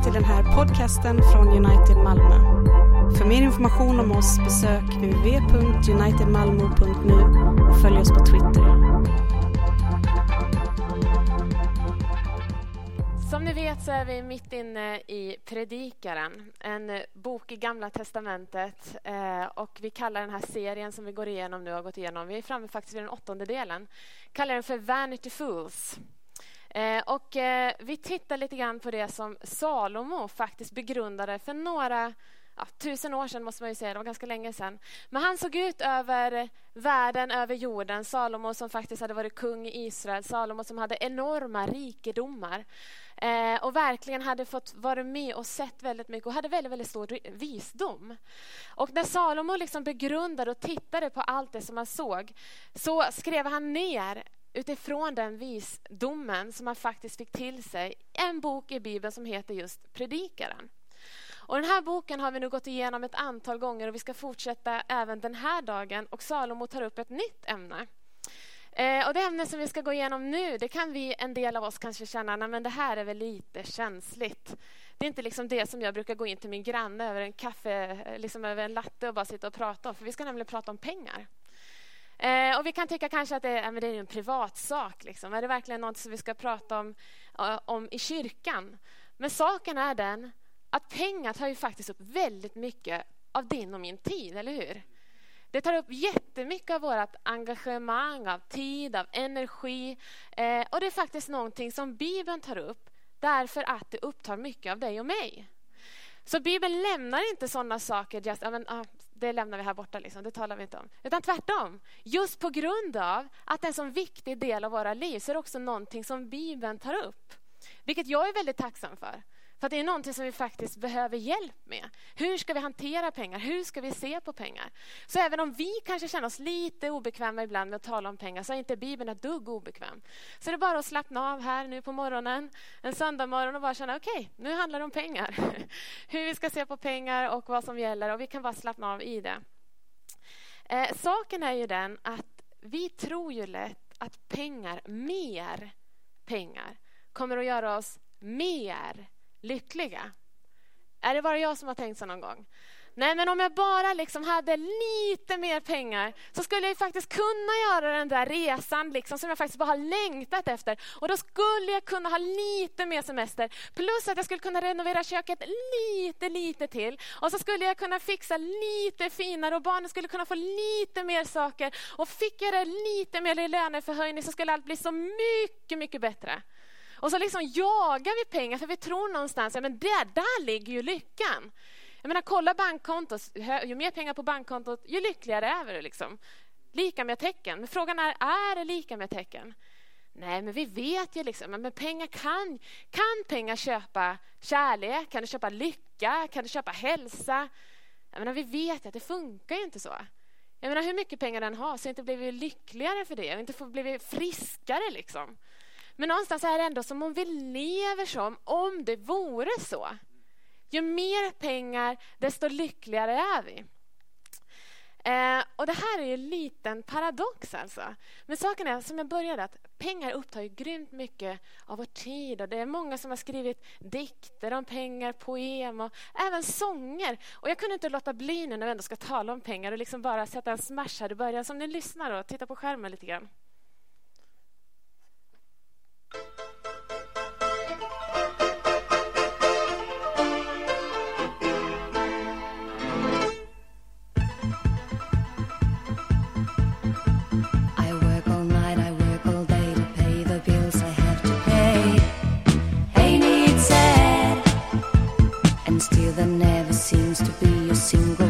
välkommen till den här podcasten från United Malmö. För mer information om oss besök uv.unitedmalmo.nu och följ oss på Twitter. Som ni vet så är vi mitt inne i Predikaren, en bok i Gamla Testamentet. Eh, och vi kallar den här serien som vi går igenom nu har gått igenom, vi är framme faktiskt vid den åttonde delen, kallar den för Vanity Fools. Eh, och eh, vi tittar lite grann på det som Salomo faktiskt begrundade för några ja, tusen år sedan, måste man ju säga, det var ganska länge sedan. Men han såg ut över världen, över jorden. Salomo som faktiskt hade varit kung i Israel, Salomo som hade enorma rikedomar. Eh, och verkligen hade fått vara med och sett väldigt mycket och hade väldigt, väldigt stor visdom. Och när Salomo liksom begrundade och tittade på allt det som han såg så skrev han ner utifrån den visdomen som han faktiskt fick till sig en bok i Bibeln som heter just Predikaren. Och den här boken har vi nu gått igenom ett antal gånger och vi ska fortsätta även den här dagen. Och Salomo tar upp ett nytt ämne. Eh, och det ämne som vi ska gå igenom nu, det kan vi, en del av oss kanske känna, nej, men det här är väl lite känsligt. Det är inte liksom det som jag brukar gå in till min granne över en kaffe, eh, liksom över en latte och bara sitta och prata om, för vi ska nämligen prata om pengar. Eh, och vi kan tycka kanske att det, är, men det är en privatsak. Liksom. Är det verkligen något som vi ska prata om, om i kyrkan? Men saken är den att pengar tar ju faktiskt upp väldigt mycket av din och min tid, eller hur? Det tar upp jättemycket av vårt engagemang, av tid, av energi. Eh, och det är faktiskt någonting som Bibeln tar upp därför att det upptar mycket av dig och mig. Så Bibeln lämnar inte sådana saker, just, ja, men, ah, det lämnar vi här borta, liksom, det talar vi inte om. Utan tvärtom, just på grund av att det är en så viktig del av våra liv så är det också någonting som Bibeln tar upp. Vilket jag är väldigt tacksam för. För det är någonting som vi faktiskt behöver hjälp med. Hur ska vi hantera pengar? Hur ska vi se på pengar? Så även om vi kanske känner oss lite obekväma ibland med att tala om pengar så är inte Bibeln ett dugg obekväm. Så det är bara att slappna av här nu på morgonen, en söndagmorgon och bara känna okej, okay, nu handlar det om pengar. Hur vi ska se på pengar och vad som gäller och vi kan bara slappna av i det. Eh, saken är ju den att vi tror ju lätt att pengar, mer pengar, kommer att göra oss mer lyckliga. Är det bara jag som har tänkt så någon gång? Nej, men om jag bara liksom hade lite mer pengar så skulle jag faktiskt kunna göra den där resan liksom, som jag faktiskt bara har längtat efter. Och då skulle jag kunna ha lite mer semester. Plus att jag skulle kunna renovera köket lite, lite till. Och så skulle jag kunna fixa lite finare och barnen skulle kunna få lite mer saker. Och fick jag det lite mer i löneförhöjning så skulle allt bli så mycket, mycket bättre. Och så liksom jagar vi pengar för vi tror någonstans att ja, där, där ligger ju lyckan. Jag menar, kolla bankkontot. Ju mer pengar på bankkontot, ju lyckligare är vi. Liksom. Lika med tecken. Men frågan är, är det lika med tecken? Nej, men vi vet ju liksom, men pengar kan, kan pengar köpa kärlek? Kan det köpa lycka? Kan det köpa hälsa? Jag menar, vi vet ju att det funkar ju inte så. Jag menar, hur mycket pengar den har så inte blir vi lyckligare för det. Inte blir vi friskare liksom. Men någonstans är det ändå som om vi lever som om det vore så. Ju mer pengar, desto lyckligare är vi. Eh, och Det här är ju en liten paradox. alltså. Men saken är, som jag började, att pengar upptar ju grymt mycket av vår tid. Och Det är många som har skrivit dikter om pengar, poem och även sånger. Och Jag kunde inte låta bli nu när vi ändå ska tala om pengar och liksom bara sätta en smash här i början. Så om ni lyssnar och tittar på skärmen lite grann. That's too bad. In my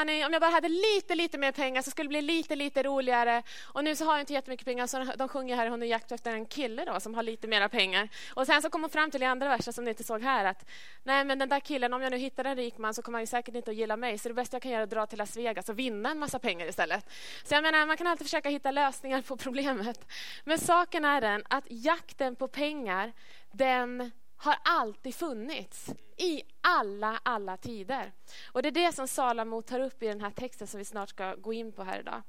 money. Om jag bara hade lite, lite mer pengar så skulle det bli lite, lite roligare. Och nu så har jag inte jättemycket pengar så de sjunger här hon är jakt efter en kille då som har lite mera pengar. Och sen så kommer hon fram till i andra versen som ni inte såg här att nej men den där killen, om jag nu hittar en rik man så kommer han ju säkert inte att gilla mig. Så det bästa jag kan göra är att dra till Las Vegas och vinna en massa pengar istället. Så jag menar, man kan alltid försöka hitta lösningar på problemet. Men saken är den att jakten på pengar, den har alltid funnits i alla, alla tider. Och Det är det som Salamo tar upp i den här texten som vi snart ska gå in på här idag.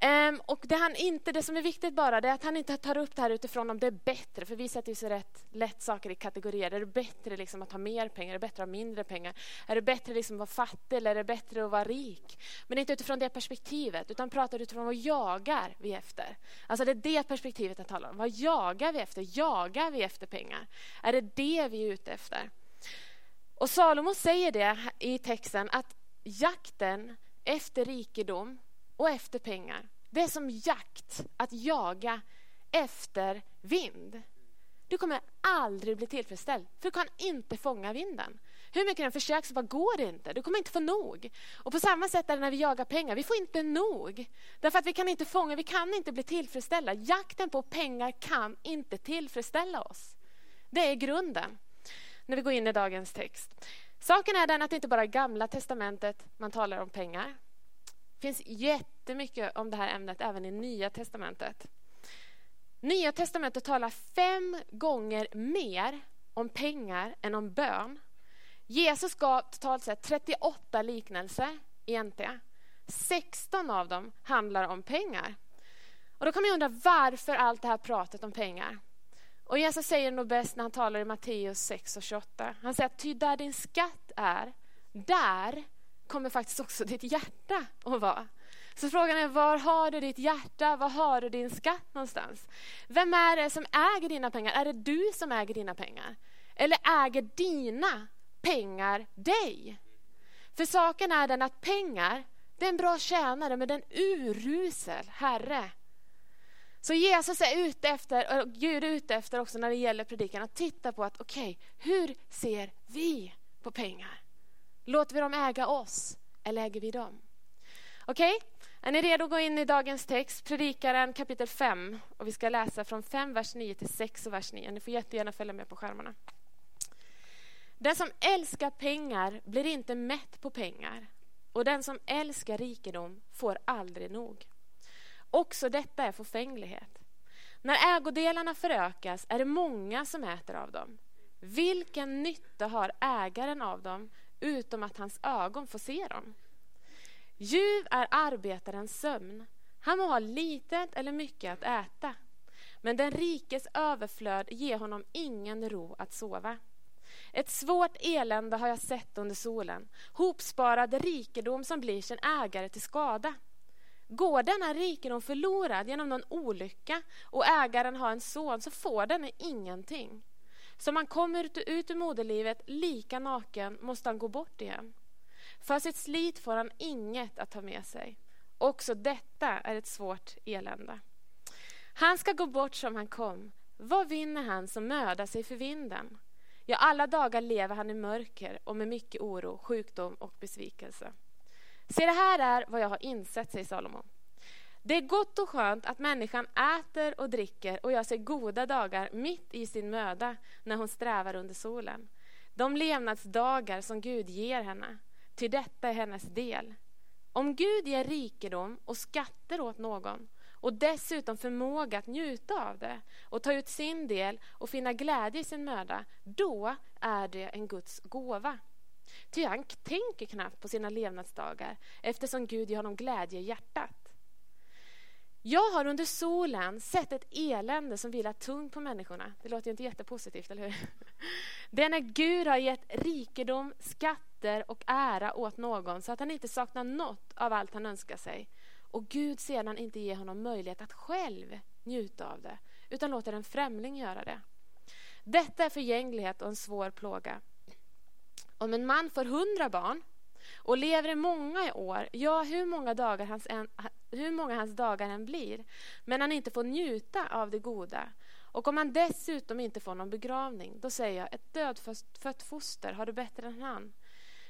Um, och det, han inte, det som är viktigt bara är att han inte tar upp det här utifrån om det är bättre, för vi sätter ju så rätt lätt saker i kategorier. Är det bättre liksom att ha mer pengar? Är det bättre att ha mindre pengar? Är det bättre liksom att vara fattig eller är det bättre att vara rik? Men inte utifrån det perspektivet, utan pratar utifrån vad jagar vi efter? Alltså det är det perspektivet jag talar om. Vad jagar vi efter? Jagar vi efter pengar? Är det det vi är ute efter? Och Salomo säger det i texten att jakten efter rikedom och efter pengar. Det är som jakt, att jaga efter vind. Du kommer aldrig bli tillfredsställd, för du kan inte fånga vinden. Hur mycket den försöker så bara går det inte. Du kommer inte få nog. Och på samma sätt är det när vi jagar pengar. Vi får inte nog. Därför att vi kan inte fånga, vi kan inte bli tillfredsställda. Jakten på pengar kan inte tillfredsställa oss. Det är grunden när vi går in i dagens text. Saken är den att det inte bara är gamla testamentet man talar om pengar. Det finns jättemycket om det här ämnet även i Nya testamentet. Nya testamentet talar fem gånger mer om pengar än om bön. Jesus gav totalt sett 38 liknelser i NT. 16 av dem handlar om pengar. Och Då kan man undra varför allt det här pratet om pengar. Och Jesus säger nog bäst när han talar i Matteus 6 och 28. Han säger att ty där din skatt är, där kommer faktiskt också ditt hjärta att vara. Så frågan är, var har du ditt hjärta? Var har du din skatt någonstans? Vem är det som äger dina pengar? Är det du som äger dina pengar? Eller äger dina pengar dig? För saken är den att pengar, det är en bra tjänare, men det är en urusel herre. Så Jesus är ute efter, och Gud är ute efter också när det gäller predikan, att titta på att okej, okay, hur ser vi på pengar? Låter vi dem äga oss eller äger vi dem? Okej, okay? är ni redo att gå in i dagens text? Predikaren kapitel 5 och vi ska läsa från 5 vers 9 till 6 och vers 9. Ni får jättegärna följa med på skärmarna. Den som älskar pengar blir inte mätt på pengar och den som älskar rikedom får aldrig nog. Också detta är förfänglighet. När ägodelarna förökas är det många som äter av dem. Vilken nytta har ägaren av dem utom att hans ögon får se dem. Ljuv är arbetarens sömn. Han må ha litet eller mycket att äta. Men den rikes överflöd ger honom ingen ro att sova. Ett svårt elände har jag sett under solen, hopsparad rikedom som blir sin ägare till skada. Går denna rikedom förlorad genom någon olycka och ägaren har en son så får denne ingenting. Som han kommer ut ur moderlivet lika naken måste han gå bort igen. För sitt slit får han inget att ta med sig. Också detta är ett svårt elände. Han ska gå bort som han kom. Vad vinner han som mödar sig för vinden? Ja, alla dagar lever han i mörker och med mycket oro, sjukdom och besvikelse. Se, det här är vad jag har insett, säger Salomo. Det är gott och skönt att människan äter och dricker och gör sig goda dagar mitt i sin möda när hon strävar under solen. De levnadsdagar som Gud ger henne, till detta är hennes del. Om Gud ger rikedom och skatter åt någon och dessutom förmåga att njuta av det och ta ut sin del och finna glädje i sin möda, då är det en Guds gåva. Ty han tänker knappt på sina levnadsdagar eftersom Gud ger honom glädje i hjärtat. Jag har under solen sett ett elände som vilar tungt på människorna. Det låter ju inte jättepositivt, eller hur? Det är när Gud har gett rikedom, skatter och ära åt någon så att han inte saknar något av allt han önskar sig. Och Gud sedan inte ger honom möjlighet att själv njuta av det, utan låter en främling göra det. Detta är förgänglighet och en svår plåga. Om en man får hundra barn och lever i många år, ja, hur många, dagar hans en, hur många hans dagar än blir, men han inte får njuta av det goda. Och om han dessutom inte får någon begravning, då säger jag, ett dödfött foster har det bättre än han.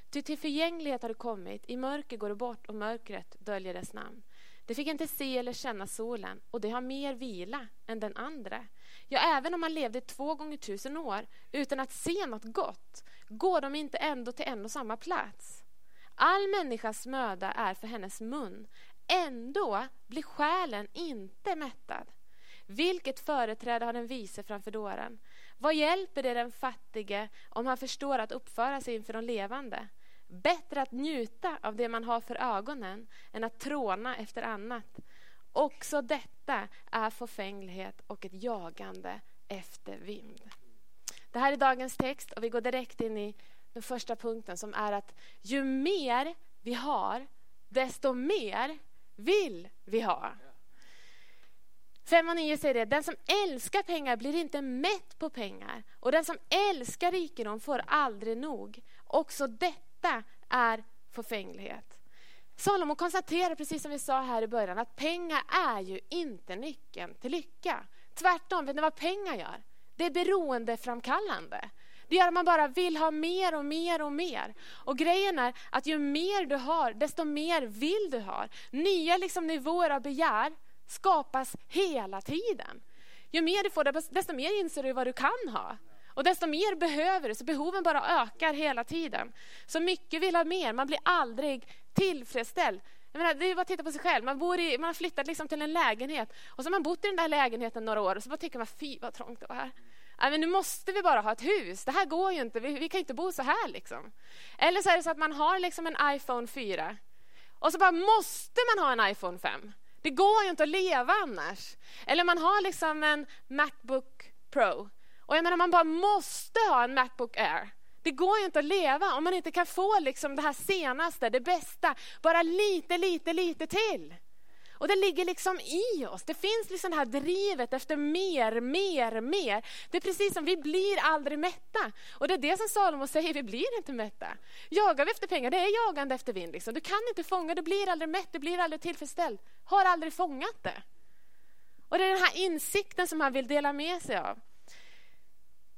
Ty till förgänglighet har det kommit, i mörker går det bort och mörkret döljer dess namn. Det fick inte se eller känna solen och det har mer vila än den andra. Ja, även om man levde två gånger tusen år utan att se något gott går de inte ändå till en och samma plats. All människas möda är för hennes mun. Ändå blir själen inte mättad. Vilket företräde har den vise framför dåren? Vad hjälper det den fattige om han förstår att uppföra sig inför de levande? Bättre att njuta av det man har för ögonen än att tråna efter annat. Också detta är förfänglighet och ett jagande efter vind. Det här är dagens text och vi går direkt in i den första punkten som är att ju mer vi har, desto mer vill vi ha. 5 och 9 säger det, den som älskar pengar blir inte mätt på pengar och den som älskar rikedom får aldrig nog. Också detta är förfänglighet. Salomo konstaterar, precis som vi sa här i början, att pengar är ju inte nyckeln till lycka. Tvärtom, vet ni vad pengar gör? Det är beroendeframkallande. Det gör att man bara vill ha mer och mer och mer. Och grejen är att ju mer du har, desto mer vill du ha. Nya liksom nivåer av begär skapas hela tiden. Ju mer du får, desto mer inser du vad du kan ha. Och desto mer behöver du, så behoven bara ökar hela tiden. Så mycket vill ha mer, man blir aldrig tillfredsställd. Jag menar, det är bara att titta på sig själv. Man, bor i, man har flyttat liksom till en lägenhet och så har man bott i den där lägenheten några år och så bara tycker man, fy vad trångt det var här. Nej, men nu måste vi bara ha ett hus. Det här går ju inte. Vi, vi kan inte bo så här. Liksom. Eller så är det så att man har liksom en iPhone 4 och så bara måste man ha en iPhone 5. Det går ju inte att leva annars. Eller man har liksom en Macbook Pro. Och jag menar, man bara måste ha en Macbook Air. Det går ju inte att leva om man inte kan få liksom det här senaste, det bästa, bara lite, lite, lite till. Och det ligger liksom i oss. Det finns liksom det här drivet efter mer, mer, mer. Det är precis som vi blir aldrig mätta. Och det är det som Salomo säger, vi blir inte mätta. Jagar vi efter pengar, det är jagande efter vind. Liksom. Du kan inte fånga, du blir aldrig mätt, du blir aldrig tillfredsställd. Har aldrig fångat det. Och det är den här insikten som han vill dela med sig av.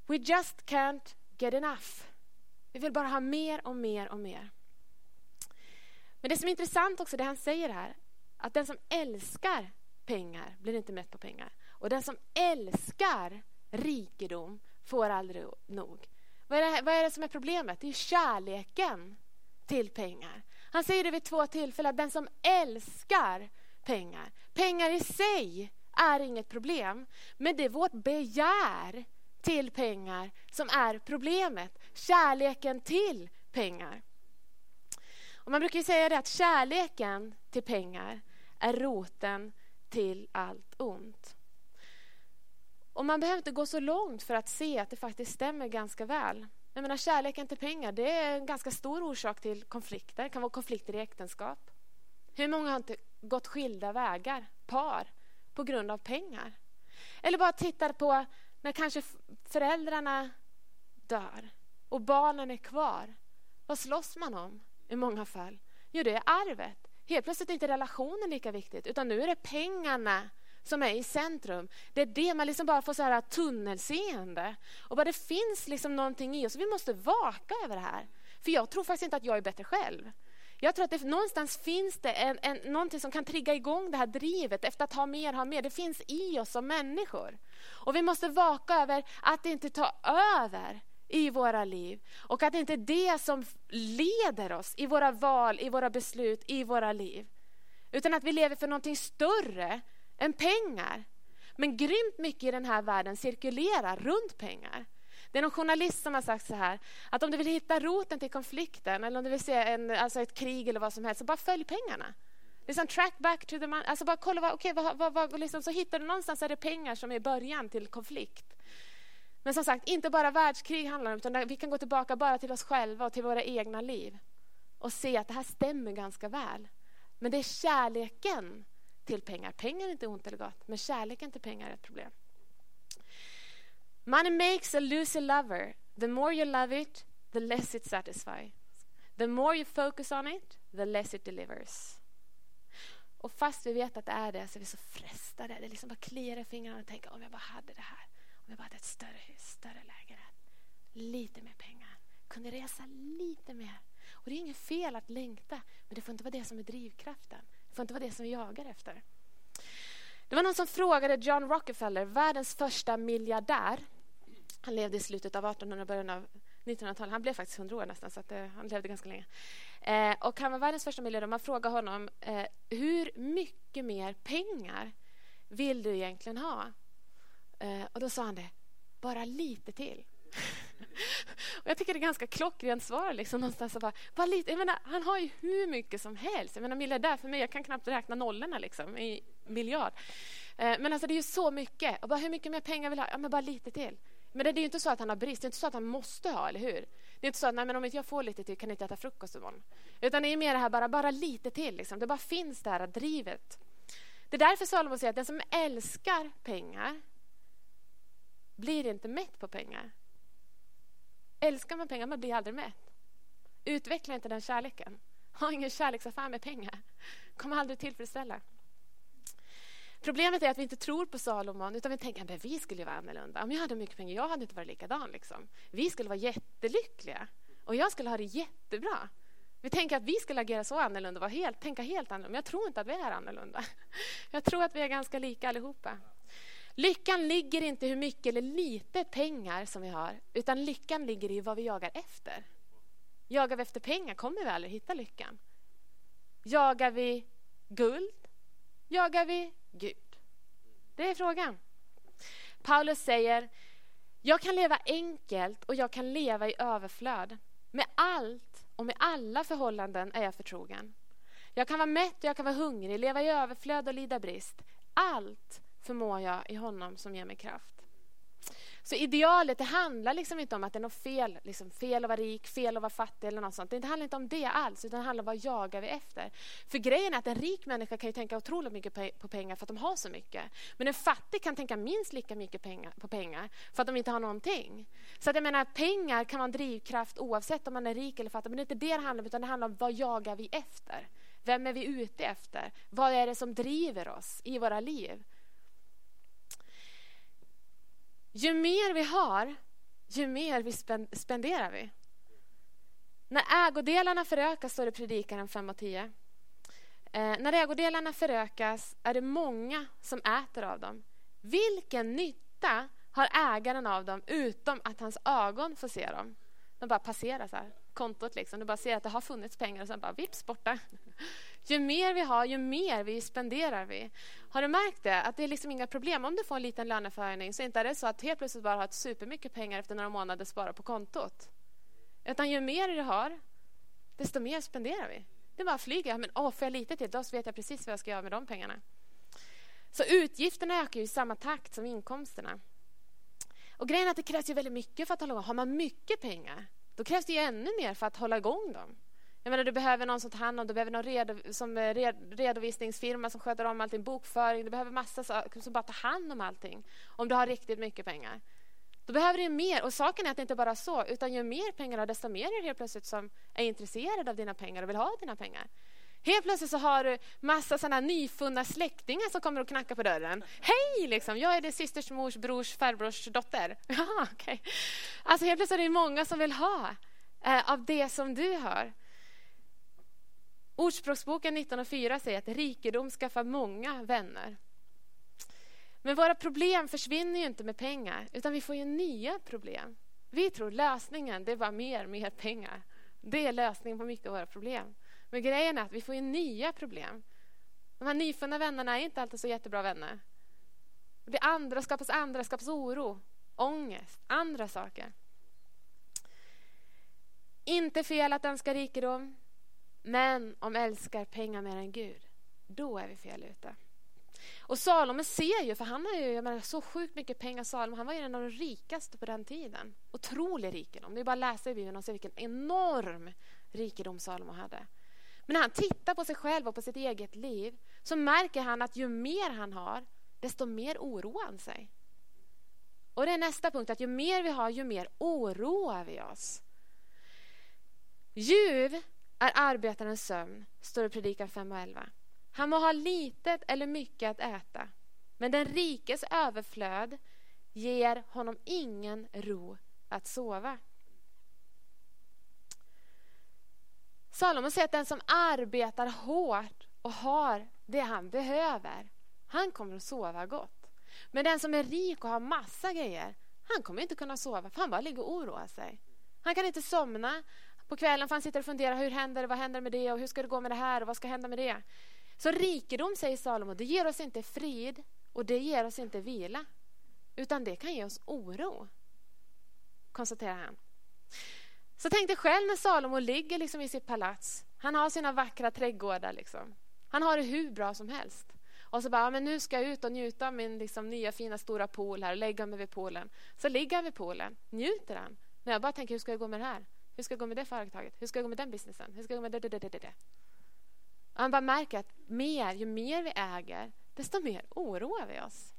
We just can't get enough. Vi vill bara ha mer och mer och mer. Men det som är intressant också, det han säger här, att den som älskar pengar blir inte mätt på pengar. Och den som älskar rikedom får aldrig nog. Vad är, det, vad är det som är problemet? Det är kärleken till pengar. Han säger det vid två tillfällen, att den som älskar pengar. Pengar i sig är inget problem, men det är vårt begär till pengar som är problemet. Kärleken till pengar. Och man brukar säga det att kärleken till pengar är roten till allt ont. Och man behöver inte gå så långt för att se att det faktiskt stämmer ganska väl. Jag menar, kärleken till pengar det är en ganska stor orsak till konflikter. Det kan vara konflikter i äktenskap. Hur många har inte gått skilda vägar, par, på grund av pengar? Eller bara tittar på när kanske föräldrarna dör och barnen är kvar. Vad slåss man om i många fall? Jo, det är arvet. Helt plötsligt är inte relationen lika viktigt, utan nu är det pengarna som är i centrum. Det är det man liksom bara får så här tunnelseende. Och bara det finns liksom någonting i oss. Vi måste vaka över det här. För jag tror faktiskt inte att jag är bättre själv. Jag tror att det, någonstans finns det en, en, någonting som kan trigga igång det här drivet efter att ha mer, ha mer. Det finns i oss som människor. Och vi måste vaka över att det inte tar över i våra liv. Och att det inte är det som leder oss i våra val, i våra beslut, i våra liv. Utan att vi lever för någonting större än pengar. Men grymt mycket i den här världen cirkulerar runt pengar. Det är någon journalist som har sagt så här, att om du vill hitta roten till konflikten eller om du vill se en, alltså ett krig eller vad som helst, så bara följ pengarna. Liksom track back to the money. Alltså bara kolla, vad, okay, vad, vad, vad, liksom, så hittar du någonstans är det pengar som är början till konflikt. Men som sagt, inte bara världskrig handlar om, utan vi kan gå tillbaka bara till oss själva och till våra egna liv och se att det här stämmer ganska väl. Men det är kärleken till pengar. Pengar är inte ont eller gott, men kärleken till pengar är ett problem. Money makes a loser lover. The more you love it, the less it satisfies. The more you focus on it, the less it delivers. Och fast vi vet att det är det så är vi så frestade. Det liksom bara kliar i fingrarna och tänker om jag bara hade det här. Om vi bara hade ett större hus, större lägenhet, lite mer pengar, kunde resa lite mer. Och det är inget fel att längta, men det får inte vara det som är drivkraften. Det får inte vara det som vi jagar efter. Det var någon som frågade John Rockefeller, världens första miljardär. Han levde i slutet av 1800 början av 1900-talet. Han blev faktiskt 100 år nästan, så att, eh, han levde ganska länge. Eh, och han var världens första miljardär. Man frågade honom eh, hur mycket mer pengar vill du egentligen ha? Eh, och då sa han det, bara lite till. och jag tycker det är ganska klockrent svar. Liksom, någonstans bara, bara lite. Jag menar, han har ju hur mycket som helst. Jag menar, miljardär för mig, jag kan knappt räkna nollorna liksom, i miljard. Eh, men alltså, det är ju så mycket. Och bara, hur mycket mer pengar vill jag ha? Ja, men bara lite till. Men det är ju inte så att han har brist, det är inte så att han måste ha, eller hur? Det är inte så att nej, men om inte jag får lite till kan jag inte äta frukost imorgon. Utan det är mer det här bara, bara lite till. Liksom. Det bara finns det här drivet. Det är därför Salomo säger att den som älskar pengar blir inte mätt på pengar. Älskar man pengar, man blir aldrig mätt. Utveckla inte den kärleken. Ha ingen kärleksaffär med pengar. kommer aldrig tillfredsställa. Problemet är att vi inte tror på Salomon utan vi tänker att vi skulle vara annorlunda. Om jag hade mycket pengar, jag hade inte varit likadan. Liksom. Vi skulle vara jättelyckliga och jag skulle ha det jättebra. Vi tänker att vi skulle agera så annorlunda vara helt, tänka helt annorlunda. Men jag tror inte att vi är annorlunda. Jag tror att vi är ganska lika allihopa. Lyckan ligger inte i hur mycket eller lite pengar som vi har, utan lyckan ligger i vad vi jagar efter. Jagar vi efter pengar kommer vi aldrig hitta lyckan. Jagar vi guld? Jagar vi Gud? Det är frågan. Paulus säger, jag kan leva enkelt och jag kan leva i överflöd. Med allt och med alla förhållanden är jag förtrogen. Jag kan vara mätt och jag kan vara hungrig, leva i överflöd och lida brist. Allt förmår jag i honom som ger mig kraft. Så idealet det handlar liksom inte om att det är något fel, liksom fel att vara rik, fel att vara fattig eller något sånt. Det handlar inte om det alls, utan det handlar om vad jagar vi efter. För grejen är att en rik människa kan ju tänka otroligt mycket på pengar för att de har så mycket. Men en fattig kan tänka minst lika mycket pengar, på pengar för att de inte har någonting. Så att jag menar, pengar kan vara en drivkraft oavsett om man är rik eller fattig. Men det är inte det det handlar om, utan det handlar om vad jagar vi efter? Vem är vi ute efter? Vad är det som driver oss i våra liv? Ju mer vi har, ju mer vi spenderar vi. När ägodelarna förökas, står det predikaren 5 och 10. Eh, när ägodelarna förökas är det många som äter av dem. Vilken nytta har ägaren av dem utom att hans ögon får se dem? De bara passerar så här, kontot liksom. Du bara ser att det har funnits pengar och sen bara vips borta. Ju mer vi har, ju mer vi spenderar vi. Har du märkt det? Att det är liksom inga problem. Om du får en liten löneförhöjning så är det inte så att helt plötsligt bara har ett supermycket pengar efter några månader spara på kontot. Utan ju mer du har, desto mer spenderar vi. Det bara flyger. Men åh, får jag lite till, då vet jag precis vad jag ska göra med de pengarna. Så utgifterna ökar i samma takt som inkomsterna. Och grejen är att det krävs ju väldigt mycket för att hålla igång. Har man mycket pengar, då krävs det ju ännu mer för att hålla igång dem. Jag menar, du behöver någon som tar hand om du behöver någon redo, som eh, red, redovisningsfirma som sköter om allting, bokföring, du behöver massa saker som bara tar hand om allting. Om du har riktigt mycket pengar. Då behöver du mer. Och saken är att det inte bara är så, utan ju mer pengar du har, desto mer är det helt plötsligt som är intresserad av dina pengar och vill ha dina pengar. Helt plötsligt så har du massa såna nyfunna släktingar som kommer och knackar på dörren. Hej, liksom, jag är din systers, mors, brors, farbrors dotter. Ja, okay. Alltså helt plötsligt är det många som vill ha eh, av det som du har. Ordspråksboken 19.4 säger att rikedom skaffar många vänner. Men våra problem försvinner ju inte med pengar, utan vi får ju nya problem. Vi tror lösningen det är bara mer, mer pengar. Det är lösningen på mycket av våra problem. Men grejen är att vi får ju nya problem. De här nyfunna vännerna är inte alltid så jättebra vänner. Det andra skapas andra, skapas oro, ångest, andra saker. Inte fel att önska rikedom, men om älskar pengar mer än Gud, då är vi fel ute. Och Salomo ser ju, för han har ju jag menar, så sjukt mycket pengar, Salomo, han var ju en av de rikaste på den tiden. Otrolig rikedom. Det är bara att läsa i Bibeln och se vilken enorm rikedom Salomo hade. Men när han tittar på sig själv och på sitt eget liv så märker han att ju mer han har, desto mer oroar han sig. Och det är nästa punkt, att ju mer vi har, ju mer oroar vi oss. Ljuv är arbetarens sömn, står det i Predikan 5 och 11. Han må ha litet eller mycket att äta, men den rikes överflöd ger honom ingen ro att sova. Salomo säger att den som arbetar hårt och har det han behöver, han kommer att sova gott. Men den som är rik och har massa grejer, han kommer inte kunna sova för han bara ligger och oroar sig. Han kan inte somna på kvällen för han sitter och funderar hur händer det, vad händer med det och hur ska det gå med det här och vad ska hända med det. Så rikedom, säger Salomo, det ger oss inte frid och det ger oss inte vila. Utan det kan ge oss oro, konstaterar han. Så tänk dig själv när Salomo ligger liksom i sitt palats. Han har sina vackra trädgårdar. Liksom. Han har det hur bra som helst. Och så bara, ja, men nu ska jag ut och njuta av min liksom, nya fina stora pool här och lägga mig vid poolen. Så ligger han vid poolen, njuter han. När jag bara tänker, hur ska det gå med det här? Hur ska det gå med det företaget? Hur ska det gå med den businessen? Hur ska jag gå med det, det, det, det, det? Och han bara märker att mer, ju mer vi äger, desto mer oroar vi oss.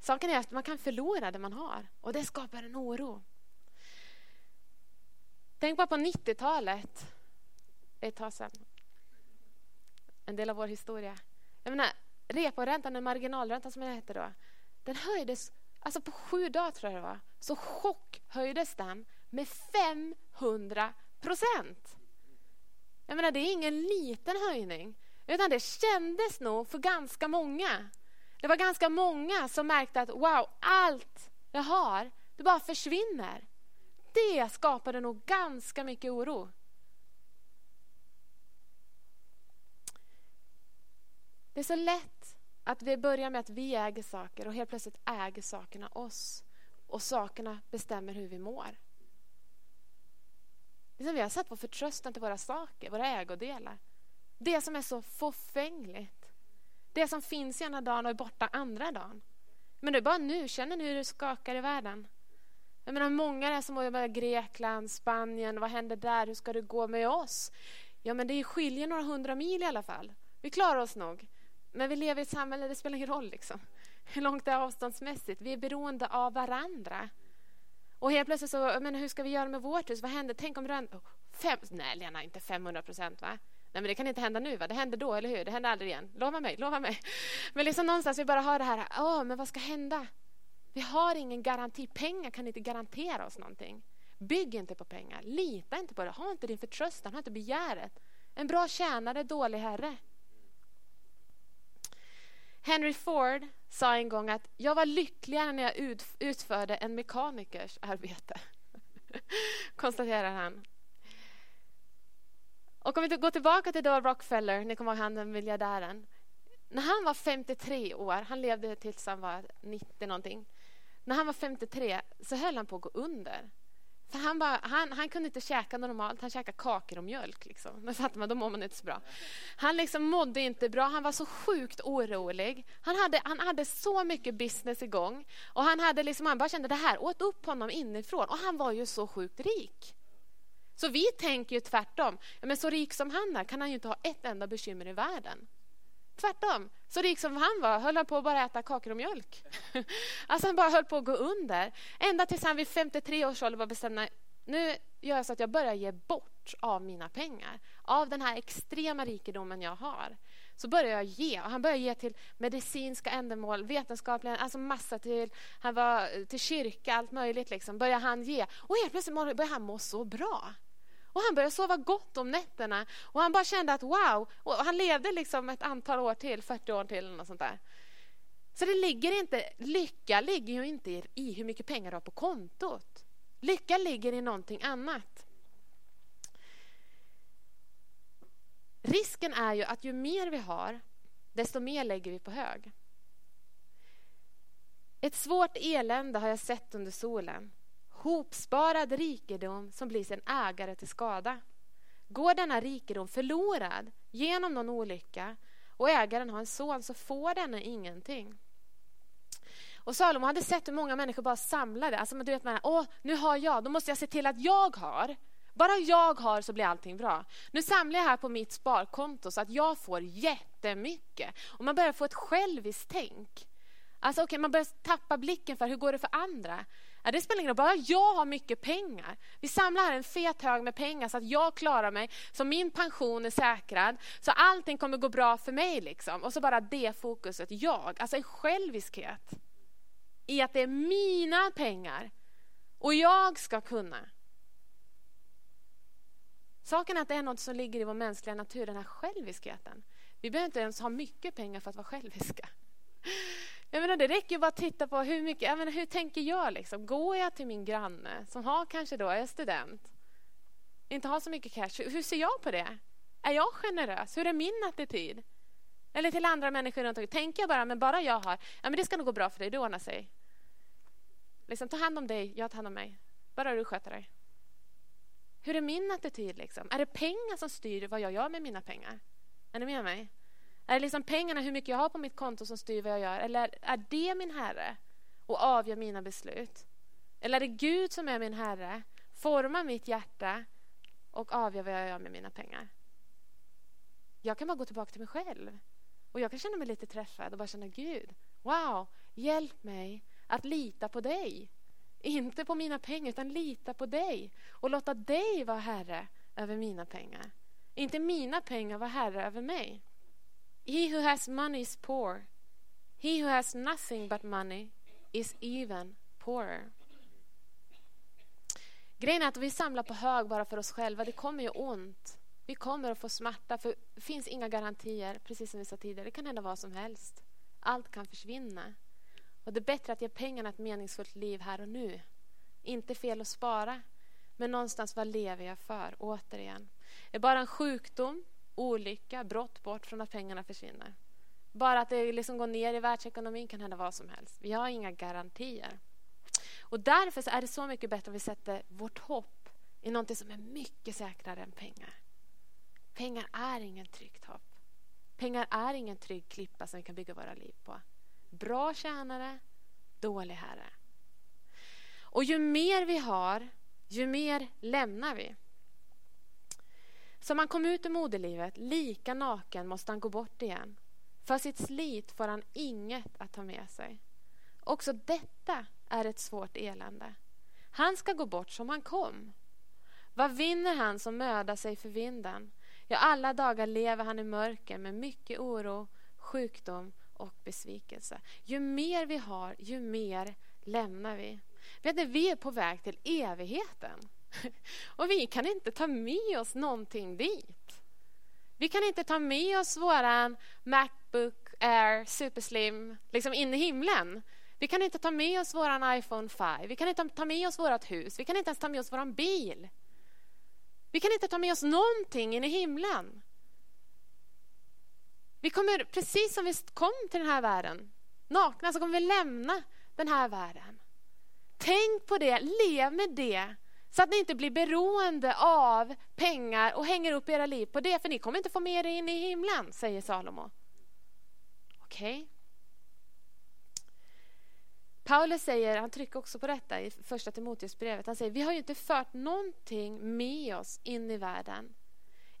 Saken är att man kan förlora det man har och det skapar en oro. Tänk bara på 90-talet. Det är ett tag sedan. En del av vår historia. Jag menar, reporäntan, den marginalräntan som det hette då, den höjdes, alltså på sju dagar tror jag det var, så chockhöjdes den med 500 procent. Jag menar, det är ingen liten höjning, utan det kändes nog för ganska många. Det var ganska många som märkte att wow, allt jag har, det bara försvinner. Det skapade nog ganska mycket oro. Det är så lätt att vi börjar med att vi äger saker och helt plötsligt äger sakerna oss. Och sakerna bestämmer hur vi mår. Det som vi har satt vår förtröstan till våra saker, våra ägodelar. Det som är så förfängligt. Det som finns ena dagen och är borta andra dagen. Men det är bara nu, känner ni hur det skakar i världen? Jag menar, många är som med Grekland, Spanien, vad händer där? Hur ska det gå med oss? Ja, men det skiljer några hundra mil i alla fall. Vi klarar oss nog. Men vi lever i ett samhälle, det spelar ingen roll liksom. hur långt det är avståndsmässigt. Vi är beroende av varandra. Och helt plötsligt så, men hur ska vi göra med vårt hus? Vad händer? Tänk om räntan... fem, Nej, Lena, inte 500 procent va? Nej, men det kan inte hända nu, va? Det händer då, eller hur? Det händer aldrig igen. Lova mig, lova mig. Men liksom någonstans vi bara har det här, åh, men vad ska hända? Vi har ingen garanti. Pengar kan inte garantera oss någonting. Bygg inte på pengar. Lita inte på det. Ha inte din förtröstan, ha inte begäret. En bra tjänare, dålig herre. Henry Ford sa en gång att jag var lyckligare när jag utförde en mekanikers arbete. Konstaterar han. Och om vi går tillbaka till då Rockefeller, ni kommer ihåg han den miljardären. När han var 53 år, han levde tills han var 90 någonting. När han var 53 så höll han på att gå under. För han, bara, han, han kunde inte käka normalt, han käkade kakor och mjölk. Liksom. Då fattar man, då mår man inte så bra. Han liksom mådde inte bra, han var så sjukt orolig. Han hade, han hade så mycket business igång. Och han, hade liksom, han bara kände det här åt upp honom inifrån. Och han var ju så sjukt rik. Så vi tänker ju tvärtom. Men så rik som han är kan han ju inte ha ett enda bekymmer i världen. Tvärtom. Så rik som han var höll han på att bara äta kakor och mjölk. Alltså han bara höll på att gå under. Ända tills han vid 53 års ålder var bestämd nu gör jag så att jag börjar ge bort av mina pengar. Av den här extrema rikedomen jag har. Så börjar jag ge. Och han började ge till medicinska ändamål, vetenskapliga, alltså massa till, han var till kyrka, allt möjligt. Liksom. Började han ge. Och helt plötsligt började han må så bra. Och han började sova gott om nätterna. Och han bara kände att wow. Och han levde liksom ett antal år till, 40 år till. Eller något sånt där. Så det ligger inte, lycka ligger ju inte i hur mycket pengar du har på kontot. Lycka ligger i någonting annat. Risken är ju att ju mer vi har, desto mer lägger vi på hög. Ett svårt elände har jag sett under solen hopsparad rikedom som blir sin ägare till skada. Går denna rikedom förlorad genom någon olycka och ägaren har en son så får denne ingenting. Och Salomo hade sett hur många människor bara samlade. Alltså, du vet, man, Åh, nu har jag, då måste jag se till att jag har. Bara jag har så blir allting bra. Nu samlar jag här på mitt sparkonto så att jag får jättemycket. Och man börjar få ett själviskt tänk. Alltså, okay, man börjar tappa blicken för hur går det för andra. Ja, det spelar ingen roll, bara jag har mycket pengar. Vi samlar här en fet hög med pengar så att jag klarar mig, så min pension är säkrad, så allting kommer gå bra för mig. Liksom. Och så bara det fokuset, jag. Alltså en själviskhet i att det är mina pengar och jag ska kunna. Saken är att det är något som ligger i vår mänskliga natur, den här själviskheten. Vi behöver inte ens ha mycket pengar för att vara själviska. Jag menar, det räcker ju bara att titta på hur mycket, jag menar, hur tänker jag liksom? Går jag till min granne som har kanske då är student, inte har så mycket cash, hur ser jag på det? Är jag generös? Hur är min attityd? Eller till andra människor runt omkring. Tänker jag bara, men bara jag har, ja men det ska nog gå bra för dig, det ordnar sig. Liksom, ta hand om dig, jag tar hand om mig. Bara du sköter dig. Hur är min attityd? Liksom? Är det pengar som styr vad jag gör med mina pengar? Är ni med mig? Är det liksom pengarna, hur mycket jag har på mitt konto som styr vad jag gör? Eller är det min Herre och avgör mina beslut? Eller är det Gud som är min Herre, formar mitt hjärta och avgör vad jag gör med mina pengar? Jag kan bara gå tillbaka till mig själv. Och jag kan känna mig lite träffad och bara känna Gud, wow, hjälp mig att lita på dig. Inte på mina pengar, utan lita på dig och låta dig vara herre över mina pengar. Inte mina pengar vara herre över mig. He who has money is poor. He who has nothing but money is even poorer. Grejen är att vi samlar på hög bara för oss själva. Det kommer ju ont. Vi kommer att få smärta, för det finns inga garantier, precis som vi sa tidigare. Det kan hända vad som helst. Allt kan försvinna. Och Det är bättre att ge pengarna ett meningsfullt liv här och nu. Inte fel att spara, men någonstans vad lever jag för? Återigen. Är bara en sjukdom, olycka, brott bort från att pengarna försvinner. Bara att det liksom går ner i världsekonomin kan hända vad som helst. Vi har inga garantier. Och Därför är det så mycket bättre om vi sätter vårt hopp i något som är mycket säkrare än pengar. Pengar är ingen tryggt hopp. Pengar är ingen trygg klippa som vi kan bygga våra liv på. Bra tjänare, dålig herre. Och ju mer vi har, ju mer lämnar vi. Som han kom ut ur moderlivet, lika naken måste han gå bort igen. För sitt slit får han inget att ta med sig. Också detta är ett svårt elände. Han ska gå bort som han kom. Vad vinner han som mödar sig för vinden? Ja, alla dagar lever han i mörker med mycket oro, sjukdom och besvikelse. Ju mer vi har, ju mer lämnar vi. Vet ni, vi är på väg till evigheten. Och vi kan inte ta med oss någonting dit. Vi kan inte ta med oss våran Macbook Air Superslim liksom in i himlen. Vi kan inte ta med oss våran iPhone 5. Vi kan inte ta med oss vårt hus. Vi kan inte ens ta med oss våran bil. Vi kan inte ta med oss någonting in i himlen. Vi kommer, precis som vi kom till den här världen, nakna, så kommer vi lämna den här världen. Tänk på det, lev med det. Så att ni inte blir beroende av pengar och hänger upp era liv på det. För ni kommer inte få med er in i himlen, säger Salomo. Okej? Okay. Paulus säger, han trycker också på detta i första Timoteusbrevet. Han säger, vi har ju inte fört någonting med oss in i världen.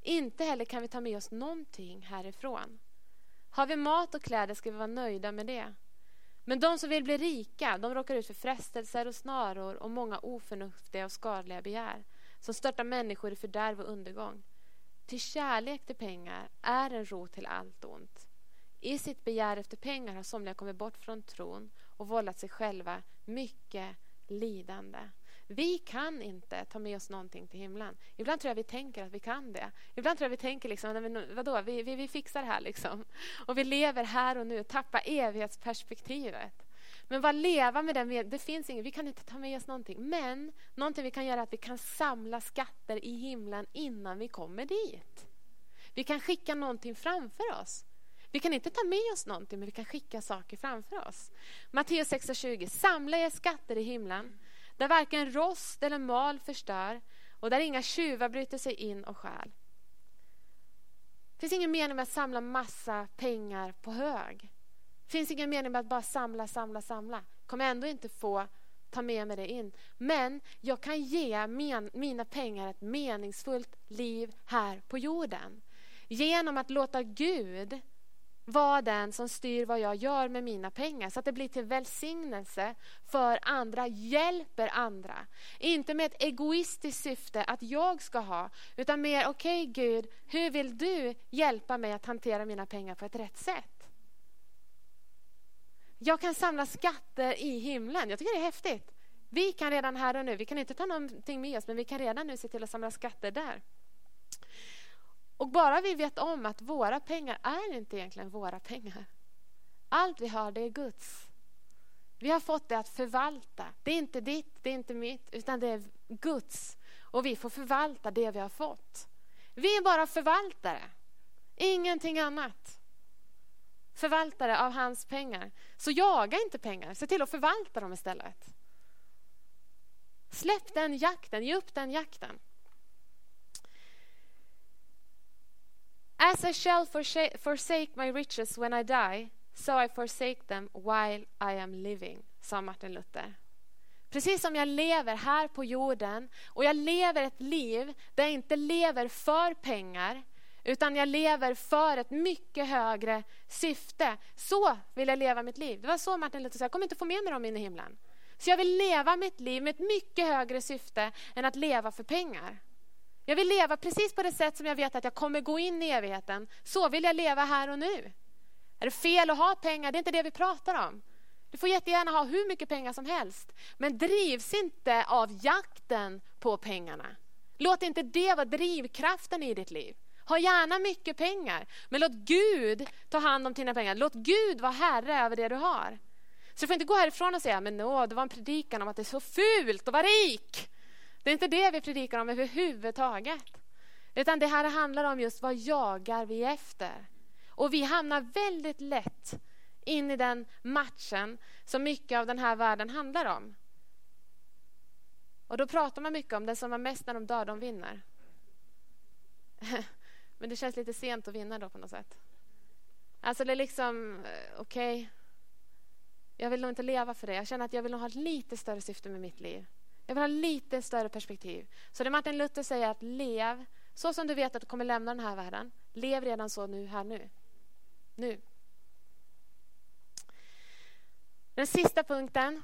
Inte heller kan vi ta med oss någonting härifrån. Har vi mat och kläder ska vi vara nöjda med det. Men de som vill bli rika, de råkar ut för frestelser och snaror och många oförnuftiga och skadliga begär som störtar människor i fördärv och undergång. Till kärlek till pengar är en rot till allt ont. I sitt begär efter pengar har somliga kommit bort från tron och vållat sig själva mycket lidande. Vi kan inte ta med oss någonting till himlen. Ibland tror jag vi tänker att vi kan det. Ibland tror jag vi tänker liksom, vadå, vi, vi, vi fixar det här liksom. Och vi lever här och nu, tappar evighetsperspektivet. Men vad leva med den, det finns inget, vi kan inte ta med oss någonting. Men någonting vi kan göra är att vi kan samla skatter i himlen innan vi kommer dit. Vi kan skicka någonting framför oss. Vi kan inte ta med oss någonting, men vi kan skicka saker framför oss. Matteus 6.20. Samla er skatter i himlen, där varken rost eller mal förstör och där inga tjuvar bryter sig in och stjäl. Det finns ingen mening med att samla massa pengar på hög. Det finns ingen mening med att bara samla, samla, samla. kommer ändå inte få ta med mig det in. Men jag kan ge men, mina pengar ett meningsfullt liv här på jorden. Genom att låta Gud vara den som styr vad jag gör med mina pengar så att det blir till välsignelse för andra, hjälper andra. Inte med ett egoistiskt syfte att jag ska ha, utan mer okej okay, Gud, hur vill du hjälpa mig att hantera mina pengar på ett rätt sätt? Jag kan samla skatter i himlen. Jag tycker det är häftigt. Vi kan redan här och nu, vi kan inte ta någonting med oss, men vi kan redan nu se till att samla skatter där. Och bara vi vet om att våra pengar är inte egentligen våra pengar. Allt vi har, det är Guds. Vi har fått det att förvalta. Det är inte ditt, det är inte mitt, utan det är Guds. Och vi får förvalta det vi har fått. Vi är bara förvaltare, ingenting annat. Förvaltare av hans pengar. Så jaga inte pengar, se till att förvalta dem istället. Släpp den jakten, ge upp den jakten. As I shall forsake my riches when I die, so I forsake them while I am living, sa Martin Luther. Precis som jag lever här på jorden och jag lever ett liv där jag inte lever för pengar utan jag lever för ett mycket högre syfte. Så vill jag leva mitt liv. Det var så Martin Luther sa, jag kommer inte få med mig dem in i himlen. Så jag vill leva mitt liv med ett mycket högre syfte än att leva för pengar. Jag vill leva precis på det sätt som jag vet att jag kommer gå in i evigheten. Så vill jag leva här och nu. Är det fel att ha pengar? Det är inte det vi pratar om. Du får jättegärna ha hur mycket pengar som helst. Men drivs inte av jakten på pengarna. Låt inte det vara drivkraften i ditt liv. Ha gärna mycket pengar, men låt Gud ta hand om dina pengar. Låt Gud vara herre över det du har. Så du får inte gå härifrån och säga, men nå, det var en predikan om att det är så fult att vara rik. Det är inte det vi predikar om överhuvudtaget. Utan det här handlar om just vad jagar vi efter? Och vi hamnar väldigt lätt in i den matchen som mycket av den här världen handlar om. Och då pratar man mycket om den som var mest när de dör, de vinner. Men det känns lite sent att vinna då på något sätt. Alltså det är liksom, eh, okej. Okay. Jag vill nog inte leva för det. Jag känner att jag vill nog ha ett lite större syfte med mitt liv. Jag vill ha lite större perspektiv. Så det Martin Luther säger att lev så som du vet att du kommer lämna den här världen. Lev redan så nu, här nu. Nu. Den sista punkten,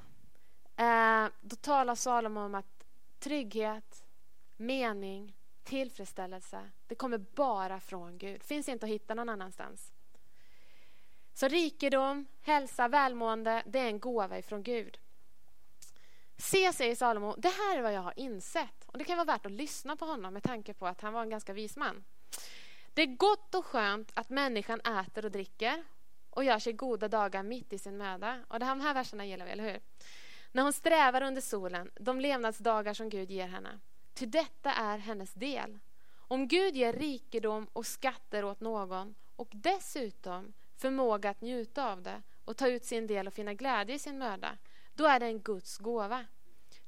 eh, då talar Salomo om att trygghet, mening, tillfredsställelse, det kommer bara från Gud. finns inte att hitta någon annanstans. Så rikedom, hälsa, välmående, det är en gåva ifrån Gud. Se, säger Salomo, det här är vad jag har insett. Och Det kan vara värt att lyssna på honom med tanke på att han var en ganska vis man. Det är gott och skönt att människan äter och dricker och gör sig goda dagar mitt i sin möda. Och de här verserna gillar vi, eller hur? När hon strävar under solen, de levnadsdagar som Gud ger henne. Ty detta är hennes del. Om Gud ger rikedom och skatter åt någon och dessutom förmåga att njuta av det och ta ut sin del och finna glädje i sin möda, då är det en Guds gåva.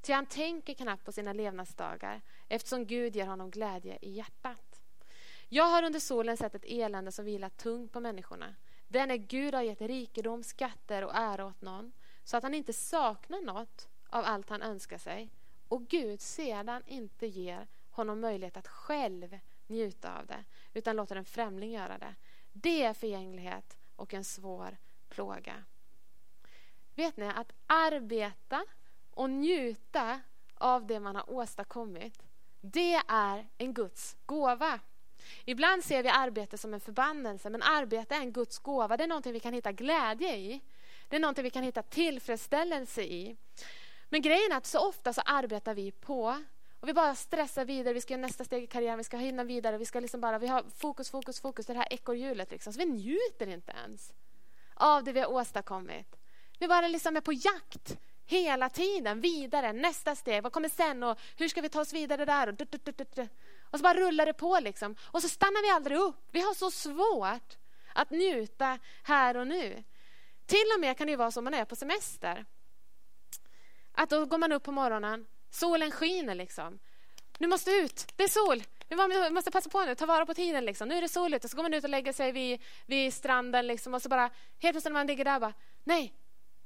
Ty han tänker knappt på sina levnadsdagar eftersom Gud ger honom glädje i hjärtat. Jag har under solen sett ett elände som vilar tungt på människorna. Den är Gud har gett rikedom, skatter och ära åt någon så att han inte saknar något av allt han önskar sig och Gud sedan inte ger honom möjlighet att själv njuta av det utan låter en främling göra det. Det är förgänglighet och en svår plåga. Vet ni att arbeta och njuta av det man har åstadkommit det är en Guds gåva. Ibland ser vi arbete som en förbannelse, men arbete är en Guds gåva. Det är någonting vi kan hitta glädje i. Det är någonting vi kan hitta tillfredsställelse i. Men grejen är att så ofta så arbetar vi på och vi bara stressar vidare, vi ska göra nästa steg i karriären, vi ska hinna vidare, vi ska liksom bara, vi har fokus, fokus, fokus, det här ekorrhjulet liksom. Så vi njuter inte ens av det vi har åstadkommit. Vi bara liksom är på jakt hela tiden, vidare, nästa steg, vad kommer sen och hur ska vi ta oss vidare där? Och, och så bara rullar det på liksom. Och så stannar vi aldrig upp. Vi har så svårt att njuta här och nu. Till och med kan det vara så om man är på semester. Att då går man upp på morgonen, solen skiner liksom. Nu måste ut, det är sol. Vi måste passa på nu, ta vara på tiden. Liksom. Nu är det sol ute. Så går man ut och lägger sig vid, vid stranden liksom, och så bara helt plötsligt när man ligger där bara, nej,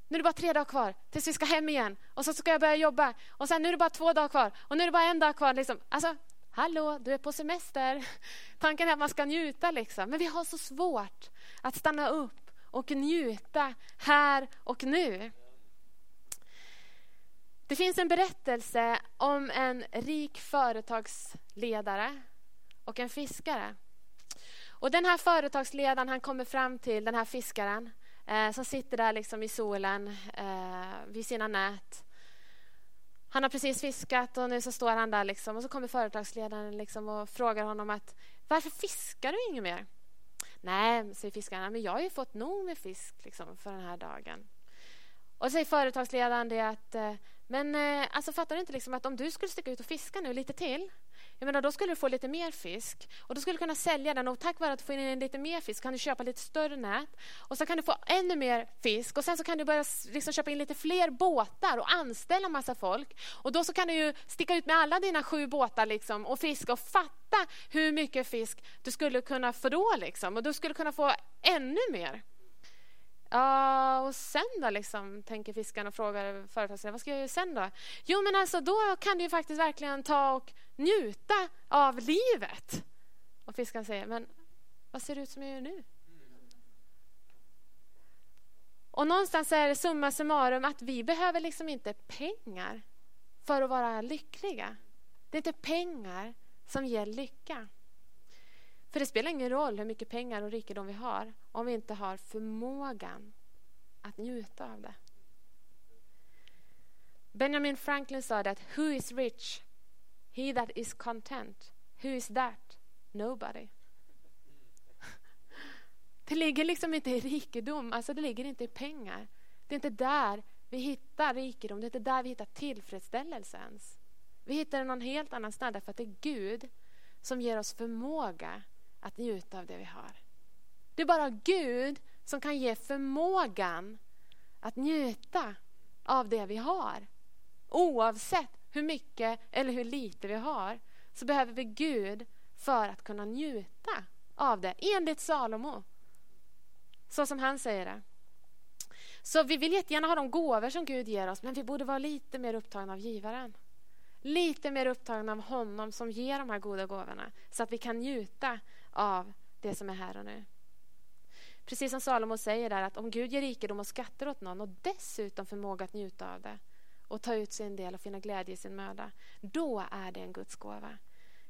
nu är det bara tre dagar kvar tills vi ska hem igen. Och så ska jag börja jobba. Och sen nu är det bara två dagar kvar. Och nu är det bara en dag kvar. Liksom. Alltså, hallå, du är på semester. Tanken är att man ska njuta liksom. Men vi har så svårt att stanna upp och njuta här och nu. Det finns en berättelse om en rik företagsledare och en fiskare. Och Den här företagsledaren han kommer fram till den här fiskaren eh, som sitter där liksom i solen eh, vid sina nät. Han har precis fiskat och nu så står han där liksom, och så kommer företagsledaren liksom och frågar honom att varför fiskar du inget mer? Nej, säger fiskaren, men jag har ju fått nog med fisk liksom, för den här dagen. Och säger företagsledaren det att eh, men eh, alltså fattar du inte liksom att om du skulle sticka ut och fiska nu lite till jag menar, då skulle du få lite mer fisk och då skulle du kunna sälja den och tack vare att du får in lite mer fisk kan du köpa lite större nät och så kan du få ännu mer fisk och sen så kan du börja liksom köpa in lite fler båtar och anställa massa folk och då så kan du ju sticka ut med alla dina sju båtar liksom och fiska och fatta hur mycket fisk du skulle kunna få då liksom och du skulle kunna få ännu mer. Ja, och sen då, liksom, tänker fiskaren och frågar företagsledaren, vad ska jag göra sen då? Jo, men alltså då kan du ju faktiskt verkligen ta och njuta av livet. Och fiskaren säger, men vad ser det ut som jag gör nu? Och någonstans är det summa summarum att vi behöver liksom inte pengar för att vara lyckliga. Det är inte pengar som ger lycka. För det spelar ingen roll hur mycket pengar och rikedom vi har om vi inte har förmågan att njuta av det. Benjamin Franklin sa att Who is rich? He that is content. Who is that? Nobody. Det ligger liksom inte i rikedom, alltså det ligger inte i pengar. Det är inte där vi hittar rikedom, det är inte där vi hittar tillfredsställelse ens. Vi hittar den någon helt annanstans därför att det är Gud som ger oss förmåga att njuta av det vi har. Det är bara Gud som kan ge förmågan att njuta av det vi har. Oavsett hur mycket eller hur lite vi har så behöver vi Gud för att kunna njuta av det, enligt Salomo. Så som han säger det. Så vi vill jättegärna ha de gåvor som Gud ger oss men vi borde vara lite mer upptagna av givaren. Lite mer upptagna av honom som ger de här goda gåvorna så att vi kan njuta av det som är här och nu. Precis som Salomo säger där att om Gud ger rikedom och skatter åt någon och dessutom förmåga att njuta av det och ta ut sin del och finna glädje i sin möda, då är det en Guds gåva.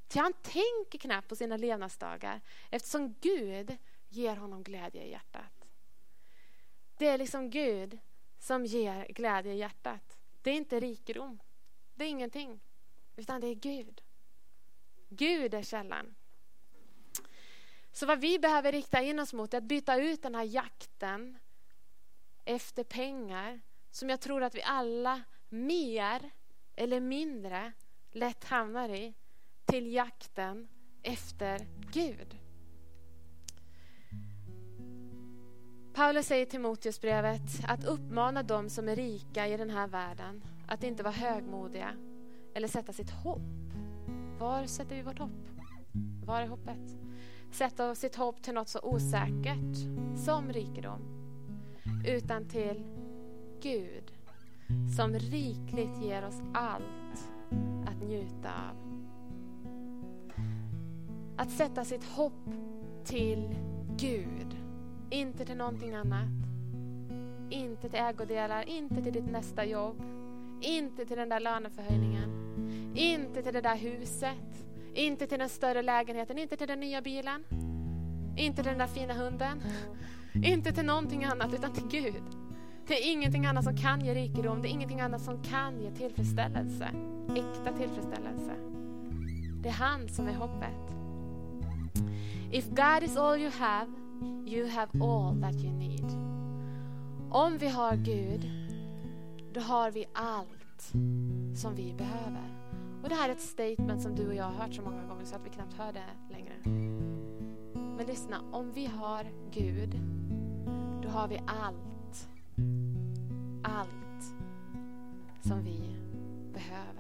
Till han tänker knappt på sina levnadsdagar eftersom Gud ger honom glädje i hjärtat. Det är liksom Gud som ger glädje i hjärtat. Det är inte rikedom. Det är ingenting. Utan det är Gud. Gud är källan. Så vad vi behöver rikta in oss mot är att byta ut den här jakten efter pengar som jag tror att vi alla mer eller mindre lätt hamnar i till jakten efter Gud. Paulus säger i Timoteusbrevet att uppmana dem som är rika i den här världen att inte vara högmodiga eller sätta sitt hopp. Var sätter vi vårt hopp? Var är hoppet? sätta sitt hopp till något så osäkert som rikedom utan till Gud som rikligt ger oss allt att njuta av. Att sätta sitt hopp till Gud, inte till någonting annat. Inte till ägodelar, inte till ditt nästa jobb, inte till den där löneförhöjningen, inte till det där huset, inte till den större lägenheten, inte till den nya bilen, inte till den där fina hunden, inte till någonting annat utan till Gud. Det är ingenting annat som kan ge rikedom, det är ingenting annat som kan ge tillfredsställelse, äkta tillfredsställelse. Det är han som är hoppet. If God is all you have, you have all that you need. Om vi har Gud, då har vi allt som vi behöver. Och Det här är ett statement som du och jag har hört så många gånger så att vi knappt hör det längre. Men lyssna, om vi har Gud, då har vi allt. Allt som vi behöver.